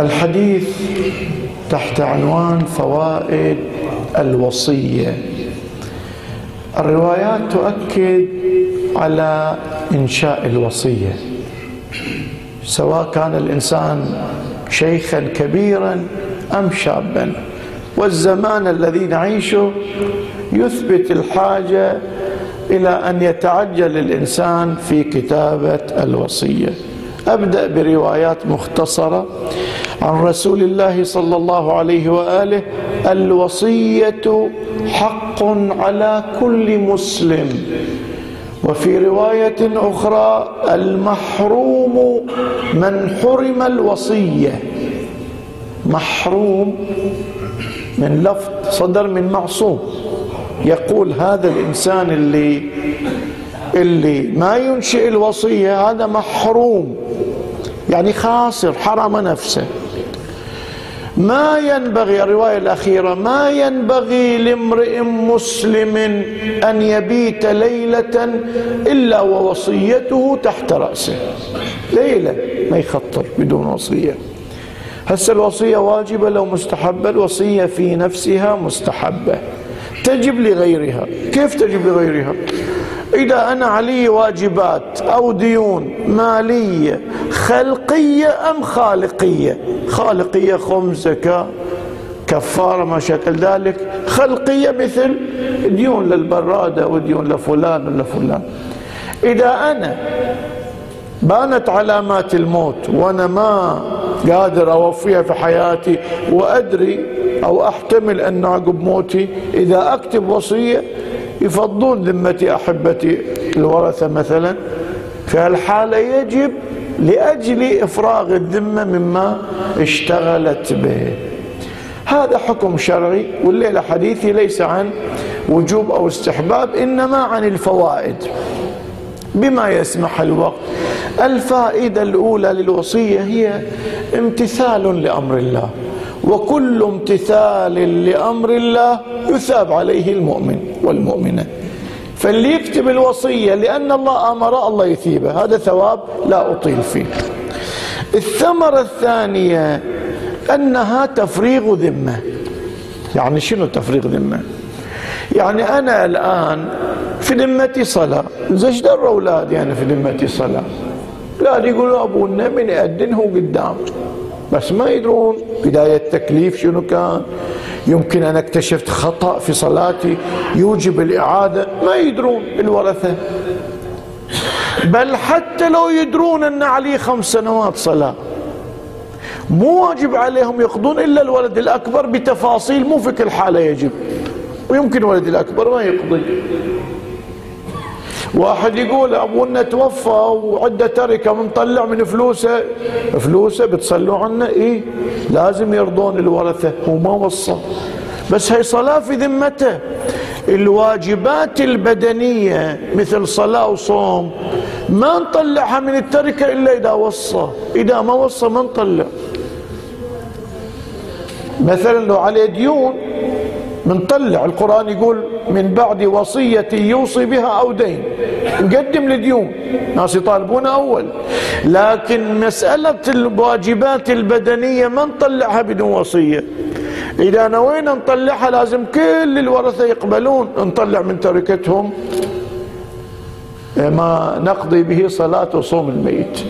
الحديث تحت عنوان فوائد الوصية. الروايات تؤكد على إنشاء الوصية سواء كان الإنسان شيخا كبيرا أم شابا. والزمان الذي نعيشه يثبت الحاجة إلى أن يتعجل الإنسان في كتابة الوصية. أبدأ بروايات مختصرة. عن رسول الله صلى الله عليه وآله الوصية حق على كل مسلم. وفي رواية أخرى المحروم من حرم الوصية. محروم من لفظ صدر من معصوم. يقول هذا الإنسان اللي اللي ما ينشئ الوصية هذا محروم. يعني خاسر حرم نفسه. ما ينبغي الرواية الأخيرة ما ينبغي لامرئ مسلم أن يبيت ليلة إلا ووصيته تحت رأسه. ليلة ما يخطر بدون وصية. هسه الوصية واجبة لو مستحبة الوصية في نفسها مستحبة. تجب لغيرها. كيف تجب لغيرها؟ إذا أنا علي واجبات أو ديون مالية خلقية أم خالقية؟ خالقية خمس زكاة كفارة ما شكل ذلك خلقية مثل ديون للبرادة وديون لفلان ولا فلان إذا أنا بانت علامات الموت وأنا ما قادر أوفيها في حياتي وأدري أو أحتمل أن عقب موتي إذا أكتب وصية يفضون ذمتي أحبتي الورثة مثلا في هالحالة يجب لأجل إفراغ الذمة مما اشتغلت به. هذا حكم شرعي والليلة حديثي ليس عن وجوب أو استحباب إنما عن الفوائد. بما يسمح الوقت الفائدة الأولى للوصية هي امتثال لأمر الله. وكل امتثال لأمر الله يثاب عليه المؤمن والمؤمنة. فاللي يكتب الوصية لأن الله أمر الله يثيبه هذا ثواب لا أطيل فيه. الثمرة الثانية أنها تفريغ ذمة. يعني شنو تفريغ ذمة؟ يعني أنا الآن في ذمتي صلاة. زين در أولادي أنا في ذمتي صلاة؟ لا يقولوا أبونا من يأذن قدام. بس ما يدرون بداية التكليف شنو كان. يمكن أنا اكتشفت خطأ في صلاتي يوجب الإعادة. ما يدرون الورثة. بل حتى لو يدرون أن عليه خمس سنوات صلاة مو واجب عليهم يقضون إلا الولد الأكبر بتفاصيل مو في كل حالة يجب. ويمكن الولد الأكبر ما يقضي. واحد يقول أبونا توفى وعنده تركة منطلع من فلوسه. فلوسه بتصلوا عنه إيه؟ لازم يرضون الورثة. هو ما وصى. بس هي صلاة في ذمته. الواجبات البدنية مثل صلاة وصوم ما نطلعها من التركة إلا إذا وصى. إذا ما وصى ما نطلع. مثلا لو عليه ديون بنطلع القرآن يقول من بعد وصية يوصي بها أو دين. نقدم لديون ناس يطالبون أول. لكن مسألة الواجبات البدنية ما نطلعها بدون وصية؟ إذا نوينا نطلعها لازم كل الورثة يقبلون. نطلع من تركتهم. ما نقضي به صلاة وصوم الميت.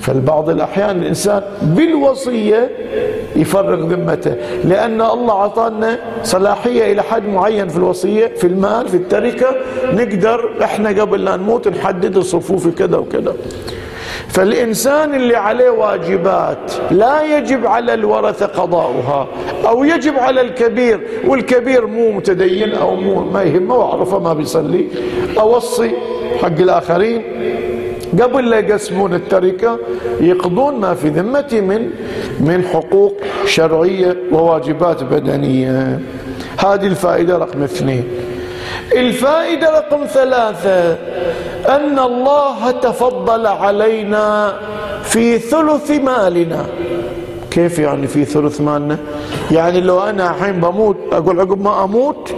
فالبعض الأحيان الإنسان بالوصية يفرغ ذمته لأن الله أعطانا صلاحية إلى حد معين في الوصية في المال في التركة نقدر إحنا قبل لا نموت نحدد الصفوف كذا وكذا. فالإنسان اللي عليه واجبات لا يجب على الورثة قضاؤها أو يجب على الكبير والكبير مو متدين أو مو ما يهمه وأعرفه ما بيصلي أوصي حق الآخرين. قبل لا يقسمون التركة يقضون ما في ذمتي من من حقوق شرعية وواجبات بدنية. هذه الفائدة رقم اثنين. الفائدة رقم ثلاثة أن الله تفضل علينا في ثلث مالنا. كيف يعني في ثلث مالنا؟ يعني لو أنا الحين بموت أقول عقب ما أموت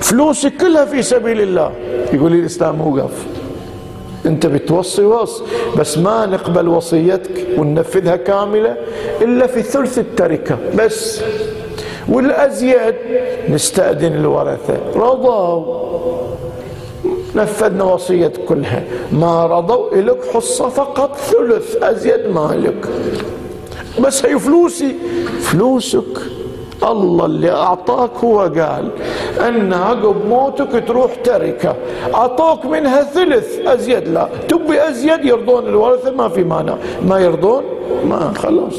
فلوسي كلها في سبيل الله. يقول لي الإسلام وقف. انت بتوصي وص بس ما نقبل وصيتك وننفذها كاملة إلا في ثلث التركة بس. والأزيد نستأذن الورثة. رضوا. نفذنا وصية كلها. ما رضوا إلك حصة فقط ثلث أزيد مالك. بس هي فلوسي. فلوسك. الله اللي أعطاك هو قال أن عقب موتك تروح تركة. أعطوك منها ثلث أزيد. لا تبي أزيد يرضون الورثة ما في مانع. ما يرضون؟ ما خلاص.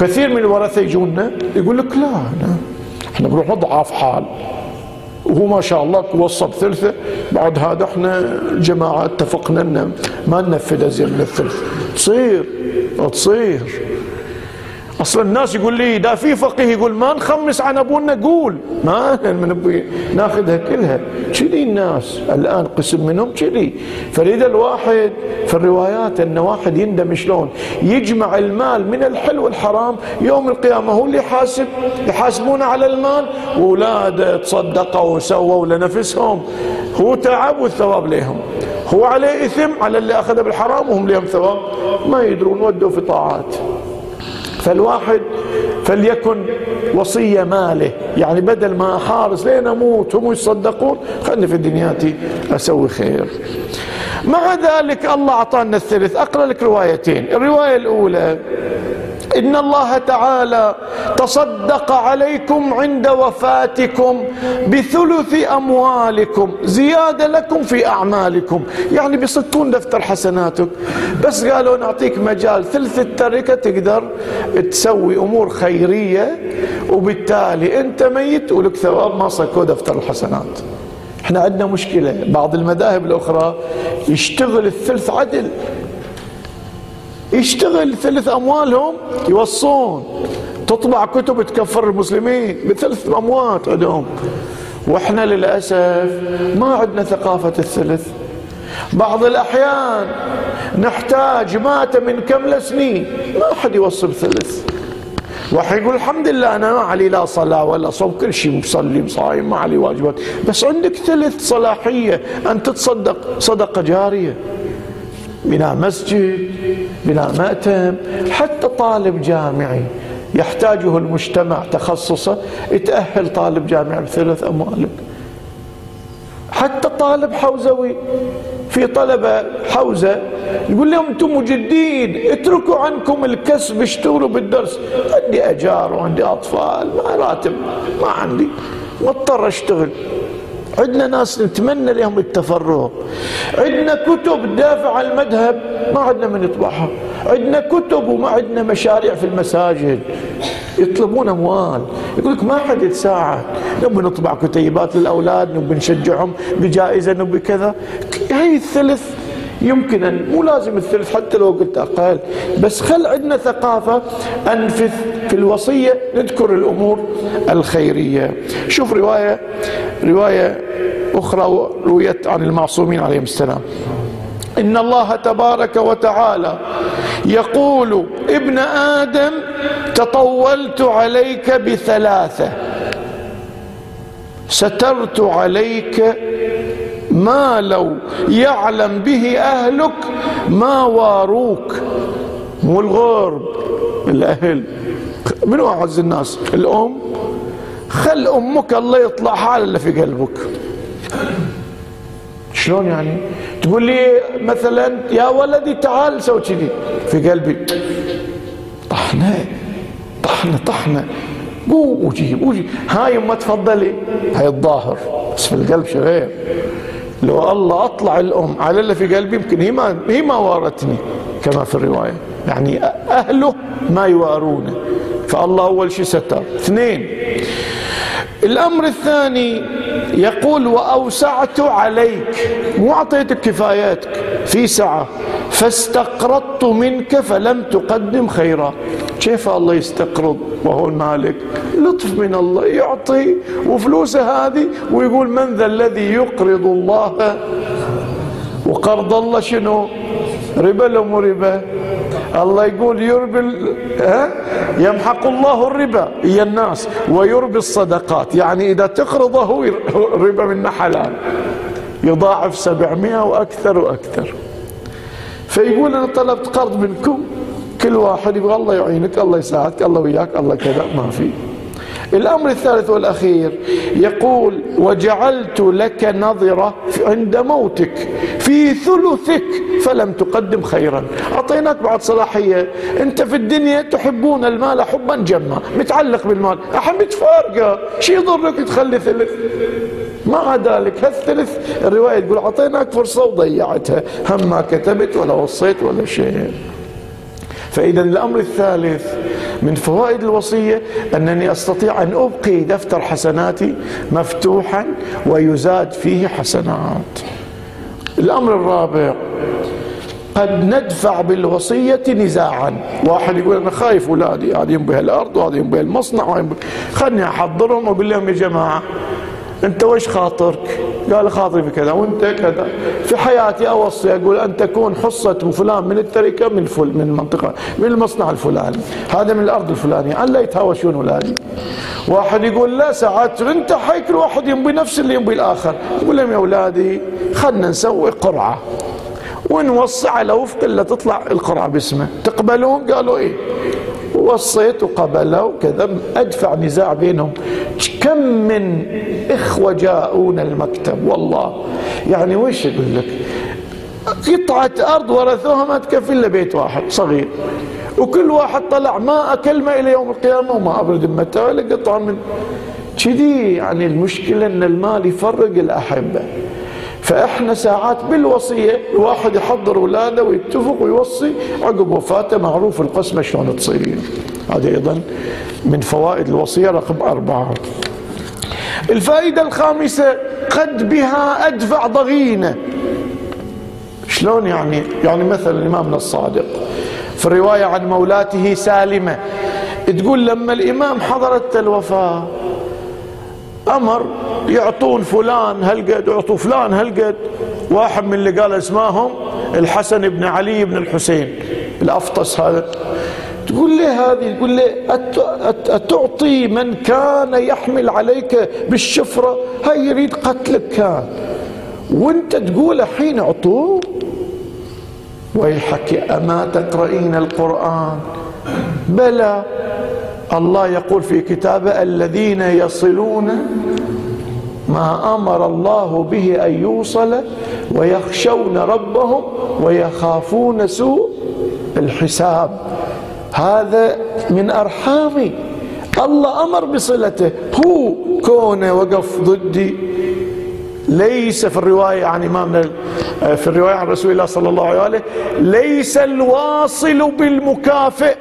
كثير من الورثة يجونا يقول لك لا إحنا بنروح ضعاف حال. وهو ما شاء الله وصى بثلثه بعد هذا إحنا الجماعة اتفقنا ان ما ننفذ أزيد من الثلث. تصير تصير. أصلا الناس يقول لي ده في فقيه يقول ما نخمس عن أبونا. قول. ما من ناخذها كلها. كذي الناس. الآن قسم منهم كذي. فريد الواحد في الروايات إن واحد يندم شلون؟ يجمع المال من الحل والحرام يوم القيامة هو اللي يحاسب. يحاسبونه على المال. واولاده تصدقوا وسووا لنفسهم. هو تعب والثواب لهم. هو عليه إثم على اللي أخذه بالحرام وهم لهم ثواب. ما يدرون ودوا في طاعات. فالواحد فليكن وصية ماله. يعني بدل ما أحارس لين أموت هم يصدقون خلني في دنياتي أسوي خير. مع ذلك الله أعطانا الثلث. أقرأ لك روايتين. الرواية الأولى إن الله تعالى تصدق عليكم عند وفاتكم بثلث أموالكم زيادة لكم في أعمالكم. يعني بيصكون دفتر حسناتك. بس قالوا نعطيك مجال ثلث التركة تقدر تسوي أمور خيرية وبالتالي أنت ميت ولك ثواب ما صكوا دفتر الحسنات. إحنا عندنا مشكلة. بعض المذاهب الأخرى يشتغل الثلث عدل. يشتغل ثلث أموالهم يوصون. تطبع كتب تكفر المسلمين بثلث اموات عندهم. وإحنا للأسف ما عندنا ثقافة الثلث. بعض الأحيان نحتاج مات من كم سنين ما حد يوصي بثلث واحد يقول الحمد لله أنا ما علي لا صلاة ولا صوم. كل شيء مصلي مصايم ما علي واجبات. بس عندك ثلث صلاحية أن تتصدق صدقة جارية. بناء مسجد بناء مأتم حتى طالب جامعي يحتاجه المجتمع تخصصه يتأهل طالب جامعي بثلاث أموال حتى طالب حوزوي في طلبة حوزة يقول لهم أنتم مجدين اتركوا عنكم الكسب اشتغلوا بالدرس. عندي أجار وعندي أطفال ما راتب ما عندي مضطر أشتغل. عندنا ناس نتمنى لهم التفرغ عندنا كتب تدافع عن المذهب ما عندنا من يطبعها. عندنا كتب وما عندنا مشاريع في المساجد. يطلبون أموال. يقول لك ما حد يتساعد. نبي نطبع كتيبات للأولاد نبي نشجعهم بجائزة نبي كذا. هي الثلث. يمكن أن مو لازم الثلث حتى لو قلت أقل. بس خل عندنا ثقافة أنفذ في الوصية نذكر الأمور الخيرية. شوف رواية رواية أخرى رويت عن المعصومين عليهم السلام. إن الله تبارك وتعالى يقول ابن آدم تطولت عليك بثلاثة. سترت عليك ما لو يعلم به أهلك ما واروك. مو الغرب الأهل. منو أعز الناس؟ الأم. خل أمك الله يطلع حال اللي في قلبك. شلون يعني؟ تقول لي مثلا يا ولدي تعال سوي كذي. في قلبي طحنة طحنة طحنة. قوم وجيب وجيب هاي ما تفضلي. هاي الظاهر بس في القلب شغير. لو الله أطلع الأم على اللي في قلبي يمكن هي ما هي ما وارتني كما في الرواية. يعني أهله ما يوارونه. فالله أول شيء ستر. اثنين الأمر الثاني يقول وأوسعت عليك مو أعطيتك كفاياتك في سعة. فاستقرضت منك فلم تقدم خيرا. كيف الله يستقرض وهو المالك؟ لطف من الله يعطي وفلوسه هذه ويقول من ذا الذي يقرض الله؟ وقرض الله شنو؟ ربا لو ربا الله يقول يربي ها؟ يمحق الله الربا هي الناس ويربي الصدقات. يعني إذا تقرضه ربا من حلال. يضاعف سبعمائة وأكثر وأكثر. فيقول أنا طلبت قرض منكم كل واحد يقول الله يعينك الله يساعدك الله وياك الله كذا ما في. الأمر الثالث والأخير يقول وجعلت لك نظرة عند موتك في ثلثك فلم تقدم خيرا. أعطيناك بعد صلاحية. أنت في الدنيا تحبون المال حبا جما متعلق بالمال. أحب تفارقة. شي يضرك تخلي ثلث؟ مع ذلك هالثلث الرواية تقول أعطيناك فرصة وضيعتها هم ما كتبت ولا وصيت ولا شيء. فإذا الأمر الثالث من فوائد الوصية أنني أستطيع أن أبقي دفتر حسناتي مفتوحا ويزاد فيه حسنات. الأمر الرابع قد ندفع بالوصية نزاعا. واحد يقول أنا خايف أولادي قاعدين بهالأرض وقاعدين بهالمصنع خلني أحضرهم وأقول لهم يا جماعة أنت وش خاطرك؟ قال خاطري في كذا وانت كذا. في حياتي أوصي أقول أن تكون حصة فلان من التركة من فل من المنطقة من المصنع الفلاني. هذا من الأرض الفلانية. لا يتهاوشون اولادي واحد يقول لا ساعات انت حي كل واحد ينبي نفس اللي ينبي الآخر. يقول لهم يا اولادي خلنا نسوي قرعة. ونوصي على وفق اللي تطلع القرعة باسمه. تقبلون؟ قالوا إيه؟ وصيت وقبلوا كذا أدفع نزاع بينهم. كم من إخوة جاءون المكتب والله. يعني وش يقول لك؟ قطعة أرض ورثوها ما تكفي إلا بيت واحد صغير. وكل واحد طلع ما كلمة إلى يوم القيامة وما أبرد ذمته ولا قطعة من كذي يعني المشكلة أن المال يفرق الأحبة. فإحنا ساعات بالوصية الواحد يحضر اولاده ويتفق ويوصي عقب وفاته معروف القسمة شلون تصير هذه أيضا من فوائد الوصية رقم أربعة. الفائدة الخامسة قد بها أدفع ضغينة. شلون يعني؟ يعني مثلا الإمامنا الصادق في الرواية عن مولاته سالمة تقول لما الإمام حضرت الوفاة أمر يعطون فلان هالقد يعطوا فلان هالقد. واحد من اللي قال اسماهم الحسن بن علي بن الحسين الأفطس هذا. تقول لي هذه؟ تقول لي أتعطي من كان يحمل عليك بالشفرة؟ هاي يريد قتلك كان. وانت تقول حين أعطوه؟ ويحك أما تقرأين القرآن. بلى. الله يقول في كتابه الذين يصلون ما أمر الله به أن يوصل ويخشون ربهم ويخافون سوء الحساب. هذا من ارحامي الله أمر بصلته. هو كونه وقف ضدي. ليس في الرواية عن امامنا في الرواية عن رسول الله صلى الله عليه وآله ليس الواصل بالمكافئ.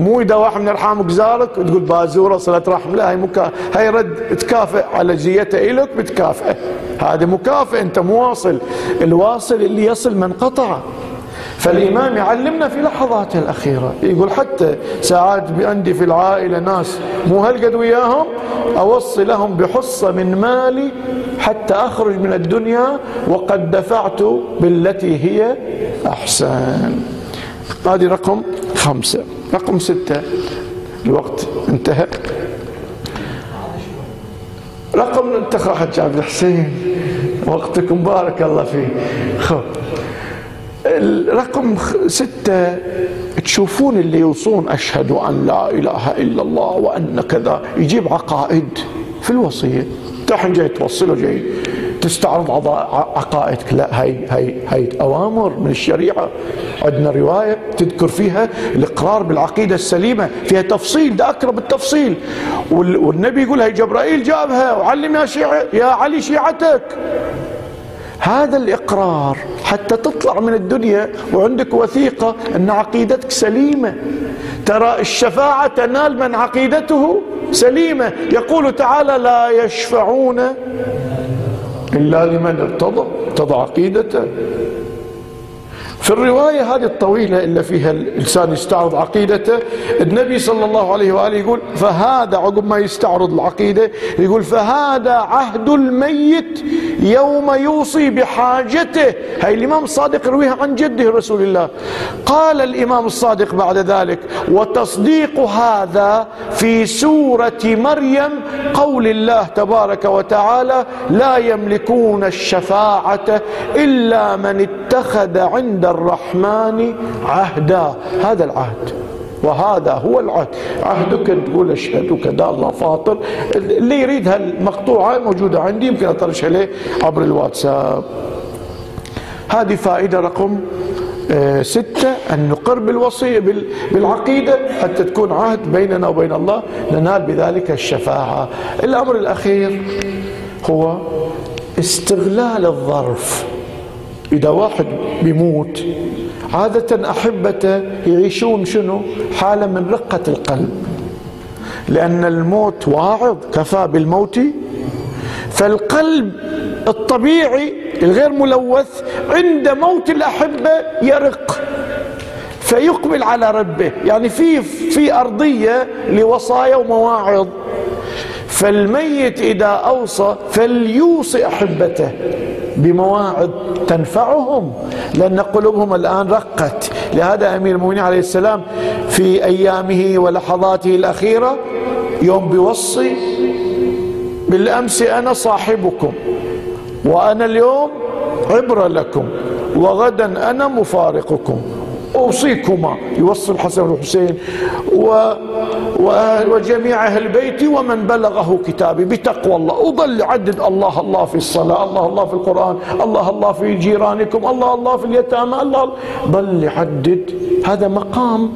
مو إذا واحد من ارحامك زارك تقول بازورة صله رحم لا هي مكا... هي رد تكافئ على جيته إلك بتكافئه. هذا مكافئ أنت مواصل الواصل اللي يصل من قطع. فالإمام يعلمنا في لحظاته الأخيرة. يقول حتى ساعات عندي في العائلة ناس مو هالقد وياهم أوصي لهم بحصة من مالي حتى أخرج من الدنيا وقد دفعت بالتي هي أحسن. هذه رقم خمسة. رقم ستة. الوقت انتهى. رقم انتخى حج عبد الحسين. وقتكم بارك الله فيه رقم ستة. تشوفون اللي يوصون أشهد أن لا إله إلا الله وأن كذا. يجيب عقائد في الوصية. تحن جاي توصله جاي. تستعرض عقائدك. لا هي هي هي أوامر من الشريعة. عندنا رواية تذكر فيها الإقرار بالعقيدة السليمة. فيها تفصيل ده أقرب التفصيل. والنبي يقول هي جبرائيل جابها. وعلم يا شيعة يا علي شيعتك. هذا الإقرار حتى تطلع من الدنيا وعندك وثيقة أن عقيدتك سليمة. ترى الشفاعة تنال من عقيدته سليمة. يقول تعالى لا يشفعون إلا لمن ارتضى ارتضى عقيدته. في الرواية هذه الطويلة إلا فيها الإنسان يستعرض عقيدته النبي صلى الله عليه وآله يقول فهذا عقب ما يستعرض العقيدة يقول فهذا عهد الميت يوم يوصي بحاجته. هاي الإمام الصادق يرويها عن جده رسول الله. قال الإمام الصادق بعد ذلك وتصديق هذا في سورة مريم قول الله تبارك وتعالى لا يملكون الشفاعة إلا من اتخذ عند الرحمن عهدا. هذا العهد. وهذا هو العهد. عهدك تقول اشهد وكذا الله فاطر. اللي يريد هالمقطوعة موجودة عندي يمكن أطرش عليه عبر الواتساب. هذه فائدة رقم آه، ستة أن نقر بالوصية بالعقيدة حتى تكون عهد بيننا وبين الله. ننال بذلك الشفاعة. الأمر الأخير هو استغلال الظرف. إذا واحد بيموت عادة أحبته يعيشون شنو؟ حالة من رقة القلب. لأن الموت واعظ كفى بالموت. فالقلب الطبيعي الغير ملوث عند موت الأحبة يرق فيقبل على ربه. يعني في في أرضية لوصايا ومواعظ. فالميت إذا أوصى فليوصي أحبته. بمواعظ تنفعهم لأن قلوبهم الآن رقت. لهذا أمير المؤمنين عليه السلام في أيامه ولحظاته الأخيرة يوم بيوصي بالأمس أنا صاحبكم وأنا اليوم عبرة لكم وغدا أنا مفارقكم. أوصيكما يوصي الحسن والحسين و... وجميع أهل بيتي ومن بلغه كتابي. بتقوى الله. وظل عدد الله الله في الصلاة. الله الله في القرآن. الله الله في جيرانكم. الله الله في اليتامى. الله ظل يعدد هذا مقام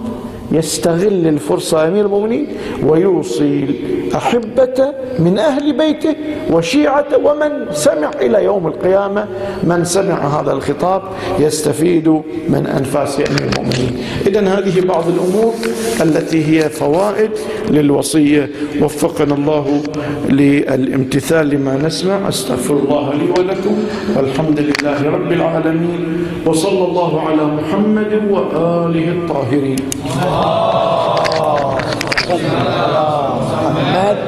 يستغل الفرصة أمير المؤمنين ويوصي الأحبة من أهل بيته وشيعته ومن سمع إلى يوم القيامة من سمع هذا الخطاب يستفيد من أنفاس أمير المؤمنين. إذا هذه بعض الأمور التي هي فوائد للوصية. وفقنا الله للامتثال لما نسمع. أستغفر الله لي ولكم. والحمد لله لله رب العالمين وصلى الله على محمد وآله الطاهرين. محمد